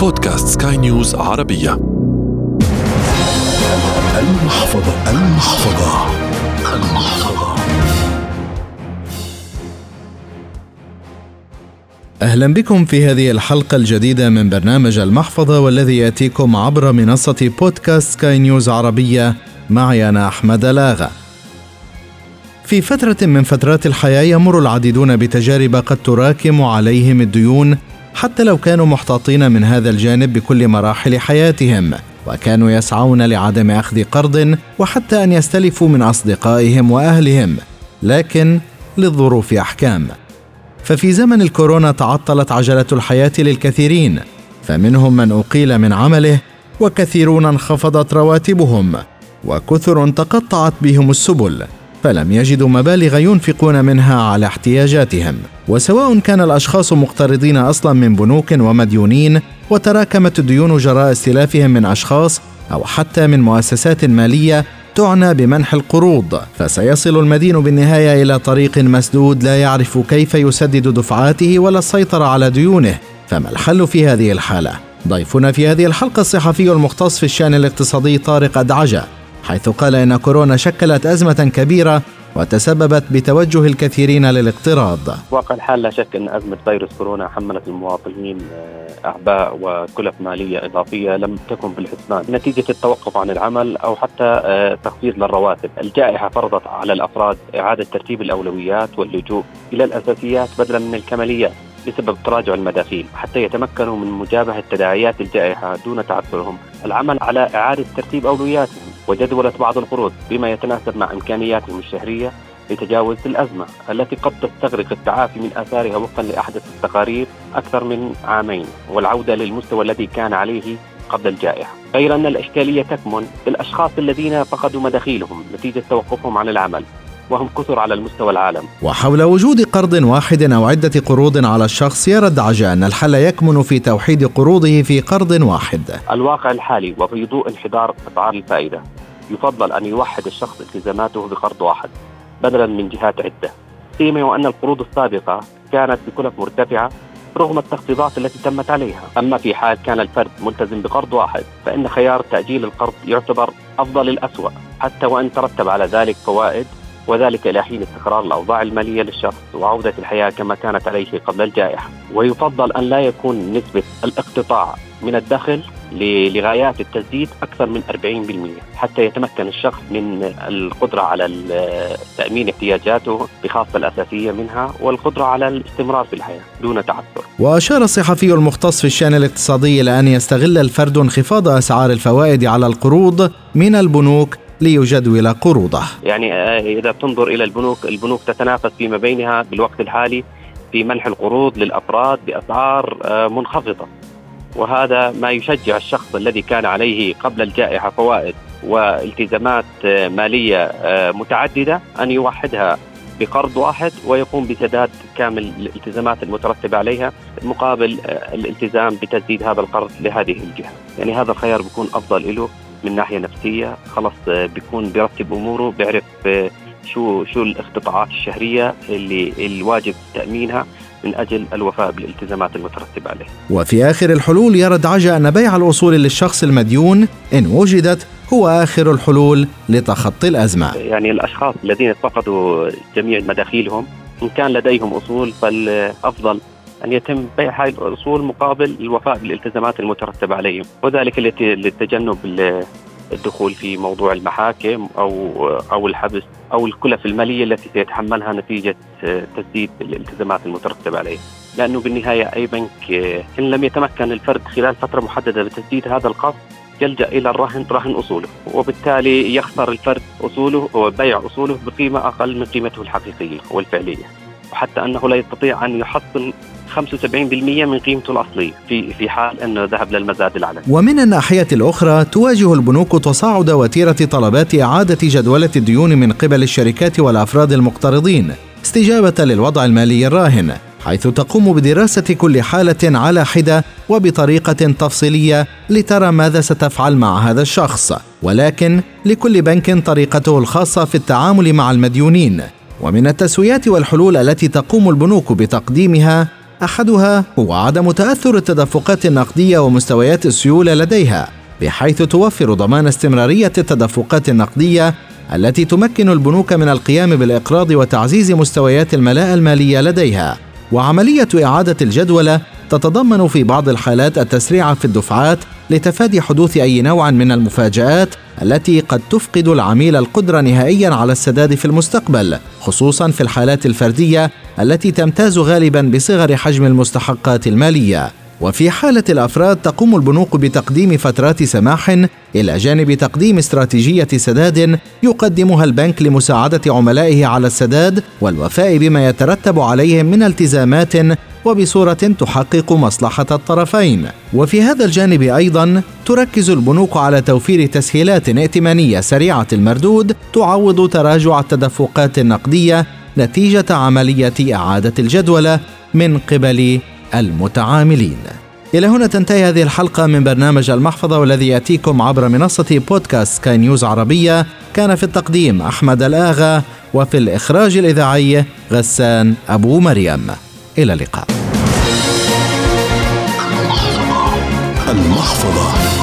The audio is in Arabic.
بودكاست سكاي نيوز عربية. المحفظة المحفظة. المحفظة أهلا بكم في هذه الحلقة الجديدة من برنامج المحفظة والذي يأتيكم عبر منصة بودكاست سكاي نيوز عربية. معي أنا أحمد لاغا. في فترة من فترات الحياة يمر العديدون بتجارب قد تراكم عليهم الديون حتى لو كانوا محتاطين من هذا الجانب بكل مراحل حياتهم وكانوا يسعون لعدم أخذ قرض وحتى أن يستلفوا من أصدقائهم وأهلهم لكن للظروف أحكام. ففي زمن الكورونا تعطلت عجلة الحياة للكثيرين فمنهم من أقيل من عمله وكثيرون انخفضت رواتبهم وكثر تقطعت بهم السبل. فلم يجدوا مبالغ ينفقون منها على احتياجاتهم. وسواء كان الأشخاص مقترضين أصلا من بنوك ومديونين وتراكمت الديون جراء استلافهم من أشخاص أو حتى من مؤسسات مالية تعنى بمنح القروض. فسيصل المدين بالنهاية إلى طريق مسدود لا يعرف كيف يسدد دفعاته ولا السيطرة على ديونه. فما الحل في هذه الحالة؟ ضيفنا في هذه الحلقة الصحفي المختص في الشأن الاقتصادي طارق أدعجة. حيث قال إن كورونا شكلت أزمة كبيرة وتسببت بتوجه الكثيرين للاقتراض. واقع الحال لا شك إن أزمة فيروس كورونا حملت المواطنين آه، أعباء وكلف مالية إضافية لم تكن بالحسبان نتيجة التوقف عن العمل أو حتى آه، تخفيض للرواتب. الجائحة فرضت على الأفراد إعادة ترتيب الأولويات واللجوء إلى الأساسيات بدلا من الكماليات. بسبب تراجع المداخيل حتى يتمكنوا من مجابهة تداعيات الجائحة دون تعثرهم العمل على إعادة ترتيب أولوياتهم وجدولة بعض القروض بما يتناسب مع إمكانياتهم الشهرية لتجاوز الأزمة التي قد تستغرق التعافي من آثارها وفقا لأحدث التقارير أكثر من عامين والعودة للمستوى الذي كان عليه قبل الجائحة. غير أن الإشكالية تكمن بالأشخاص الذين فقدوا مداخيلهم نتيجة توقفهم عن العمل. وهم كثر على المستوى العالم. وحول وجود قرض واحد أو عدة قروض على الشخص يرى الدعجة أن الحل يكمن في توحيد قروضه في قرض واحد. الواقع الحالي وفي ضوء انحدار أسعار الفائدة يفضل أن يوحد الشخص التزاماته بقرض واحد بدلا من جهات عدة. سيما وأن القروض السابقة كانت بكلف مرتفعة رغم التخفيضات التي تمت عليها. أما في حال كان الفرد ملتزم بقرض واحد فإن خيار تأجيل القرض يعتبر أفضل الأسوأ. حتى وإن ترتب على ذلك فوائد وذلك إلى حين استقرار الأوضاع المالية للشخص وعودة الحياة كما كانت عليه قبل الجائحة. ويفضل أن لا يكون نسبة الاقتطاع من الدخل لغايات التسديد أكثر من 40% حتى يتمكن الشخص من القدرة على تأمين احتياجاته بخاصة الأساسية منها والقدرة على الاستمرار في الحياة دون تعثر. وأشار الصحفي المختص في الشأن الاقتصادي إلى أن يستغل الفرد انخفاض أسعار الفوائد على القروض من البنوك ليجدول قروضه. يعني آه، إذا تنظر إلى البنوك البنوك تتنافس فيما بينها بالوقت الحالي في منح القروض للأفراد بأسعار آه، منخفضة. وهذا ما يشجع الشخص الذي كان عليه قبل الجائحة فوائد والتزامات آه، مالية متعددة أن يوحدها بقرض واحد ويقوم بسداد كامل الالتزامات المترتبة عليها مقابل الالتزام بتسديد هذا القرض لهذه الجهة. يعني هذا الخيار بيكون أفضل له من ناحية نفسية خلص آه، بيكون بيرتب أموره بيعرف آه، شو شو الاقتطاعات الشهرية اللي الواجب تأمينها من أجل الوفاء بالالتزامات المترتبة عليه. وفي آخر الحلول يرى دعجة أن بيع الاصول للشخص المديون إن وجدت هو آخر الحلول لتخطي الأزمة. يعني الأشخاص الذين فقدوا جميع مداخيلهم إن كان لديهم أصول فالأفضل أن يتم بيع هذه الأصول مقابل الوفاء بالالتزامات المترتبة عليهم وذلك لتجنب الدخول في موضوع المحاكم أو أو الحبس أو الكلف المالية التي سيتحملها نتيجة تسديد الالتزامات المترتبة عليه. لأنه بالنهاية أي بنك إن لم يتمكن الفرد خلال فترة محددة بتسديد هذا القرض يلجأ إلى الرهن رهن أصوله وبالتالي يخسر الفرد أصوله وبيع أصوله بقيمة أقل من قيمته الحقيقية والفعلية وحتى أنه لا يستطيع أن يحصل 75% من قيمته الأصلية في في حال أنه ذهب للمزاد العلني ومن الناحية الأخرى تواجه البنوك تصاعد وتيرة طلبات إعادة جدولة الديون من قبل الشركات والأفراد المقترضين استجابة للوضع المالي الراهن حيث تقوم بدراسة كل حالة على حدة وبطريقة تفصيلية لترى ماذا ستفعل مع هذا الشخص، ولكن لكل بنك طريقته الخاصة في التعامل مع المديونين، ومن التسويات والحلول التي تقوم البنوك بتقديمها أحدها هو عدم تأثر التدفقات النقدية ومستويات السيوله لديها بحيث توفر ضمان استمرارية التدفقات النقدية التي تمكن البنوك من القيام بالإقراض وتعزيز مستويات الملاءه المالية لديها. وعملية إعادة الجدوله تتضمن في بعض الحالات التسريع في الدفعات لتفادي حدوث أي نوع من المفاجآت التي قد تفقد العميل القدرة نهائيا على السداد في المستقبل خصوصا في الحالات الفردية التي تمتاز غالبا بصغر حجم المستحقات المالية. وفي حالة الأفراد تقوم البنوك بتقديم فترات سماح إلى جانب تقديم استراتيجية سداد يقدمها البنك لمساعدة عملائه على السداد والوفاء بما يترتب عليهم من التزامات وبصورة تحقق مصلحة الطرفين. وفي هذا الجانب أيضا تركز البنوك على توفير تسهيلات ائتمانية سريعة المردود تعوض تراجع التدفقات النقدية نتيجة عملية إعادة الجدولة من قبل المتعاملين. إلى هنا تنتهي هذه الحلقة من برنامج المحفظة والذي يأتيكم عبر منصة بودكاست سكاي نيوز عربية كان في التقديم أحمد الآغا وفي الإخراج الإذاعي غسان أبو مريم إلى اللقاء. المحفظة.